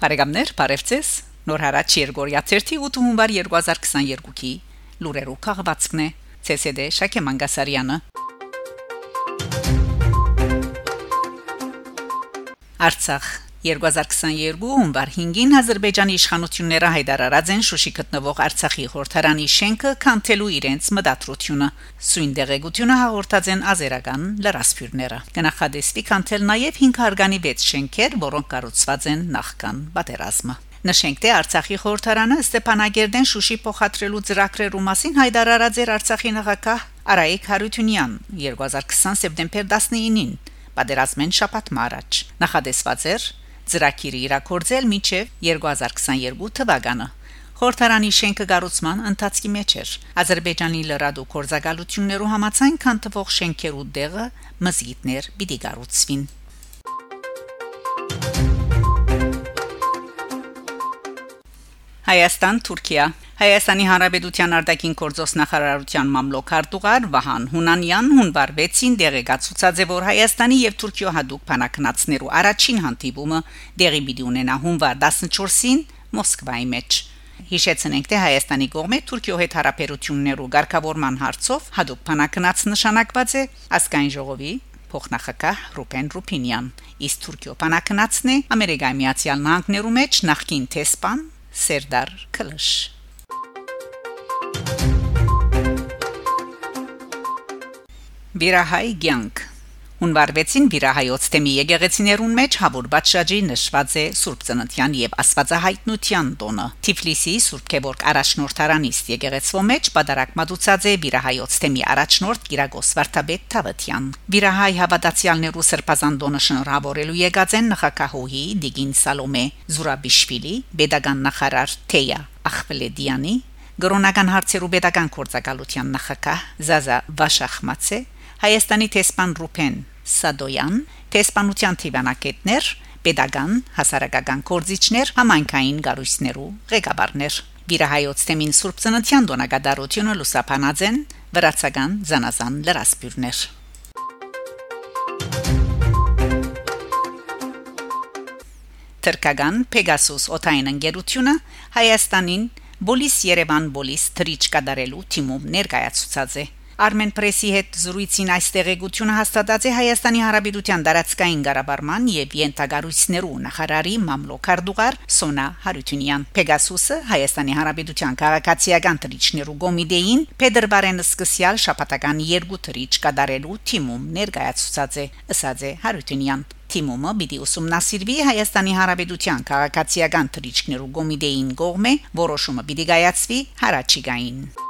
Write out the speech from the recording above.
Բարեկամներ, բարևձեզ։ Նոր հարաճ Երգորիա 31 հունվար 2022-ի լուրերով քաղվածքն է ՑՍԴ Շակե Մանգասարյանը։ Արցախ 2022 հունվար 5-ին Ադրբեջանի իշխանությունները հայտարարած են Շուշի գտնվող Արցախի խորհրդարանի շենքը կանթելու իրենց մտադրությունը։ Սույն դեղեցությունը հաղորդած են ազերական լրասփյուրները։ Կնախադեստի կանթել նաև 5 հարգանի 6 շենքեր, որոնք կառուցված են նախքան պատերազմը։ Նշենք, թե Արցախի խորհրդարանը Ստեփանագերդեն Շուշի փոխադրելու ծրագրերու մասին հայտարարած էր Արցախի նախագահ Արայիկ Հարությունյան 2020 սեպտեմբեր 19-ին պատերազմեն շաբաթ մարաջ նախադեсված էր ծրագիրը իրակորձել մինչև 2022 թվականը Խորհրդարանի շենքը գառուցման ընթացքի մեջ էր Ադրբեջանի լրադու կորզակալություններու համացան քան տվող շենքերու դեղը մզգիտներ պիտի գառուցվին Հայաստան Թուրքիա Հայաստանի Հանրապետության արտաքին գործոստ նախարարության մամլոք արտուղար Վահան Հունանյան հունվար 6-ին դեղեկացուցած է որ Հայաստանի եւ Թուրքիո հadoop փանակնացներու առաջին հանդիպումը դեղի պիտի ունենա հունվար 14-ին Մոսկվայի մեջ Հիշեցնենք թե Հայաստանի կողմէ Թուրքիո հետ հարաբերություններու ղեկավարման հարցով հadoop փանակնաց նշանակված է ասկայն ժողովի փոխնախագահ Ռուբեն Ռուփինյան իսկ Թուրքիո փանակնացն է Ամերիկայի Միացյալ Նահանգներու մեջ նախկին տեսփան Սերդար Քլշ Վիրահայ ցանկ Հունվար 6-ին Վիրահայոց թեմի եկեղեցիներուն մեջ հավուր բաճաշի նշված է Սուրբ Ծննդյան եւ Աստվածահայտնության տոնը։ Թիֆլիսի Սուրբ Գևորգ առաջնորդարանիստ եկեղեցվո մեջ պատարակ մատուցած է Վիրահայոց թեմի առաջնորդ Գիրագոս Վարդապետ Թավթյան։ Վիրահայ հավատացյալներու սրբազանդոնը շնորհավորելու եկած են նախակահուհի Դիգին Սալոմե Զուրաբիշվիլի, Բեդագան նախարար Թեյա Ախվելեդյանի Գրոնական հարցերու pedagogan կորցակալության նախակահ Զազա Վաշախմացե Հայաստանի տեսփան Ռուփեն Սադոյան, տեսփանության թիվանակետներ, pedagogan, հասարակական կորզիչներ, համայնքային գարույցներու ղեկավարներ։ Վիրահայոց թեմին Սուրբ Ծննդյան դոնագադարությունը լուսապանած են վրացական զանազան լրասպյուրներ։ Թրկական Pegasus օթային ընկերությունը Հայաստանին Բոլիս Երևան Բոլիս թրիչ կդարելու թիմում ներկայացուցած է Armen Press-ի հետ զրույցին այստեղ եկությունը հաստատած է Հայաստանի Հանրապետության դարածքային ղարաբարման եւ Յենտագարույցներու նախարարի մամլոքարդուղար Սոնա Հարությունյան Pegasus-ը Հայաստանի Հանրապետության քաղաքացիական տրիչներու գոմիդեին Փեդրվարենը սկսյալ շապատական երկու տրիչ կդարելու թիմում ներկայացուցած է ըսած է Հարությունյան Թիմումը պիտի ուսումնասիրվի Հայաստանի Հանրապետության քաղաքացիական տրիչներու գոմիդեին կողմէ որոշումը պիտի կայացվի հարաճիգային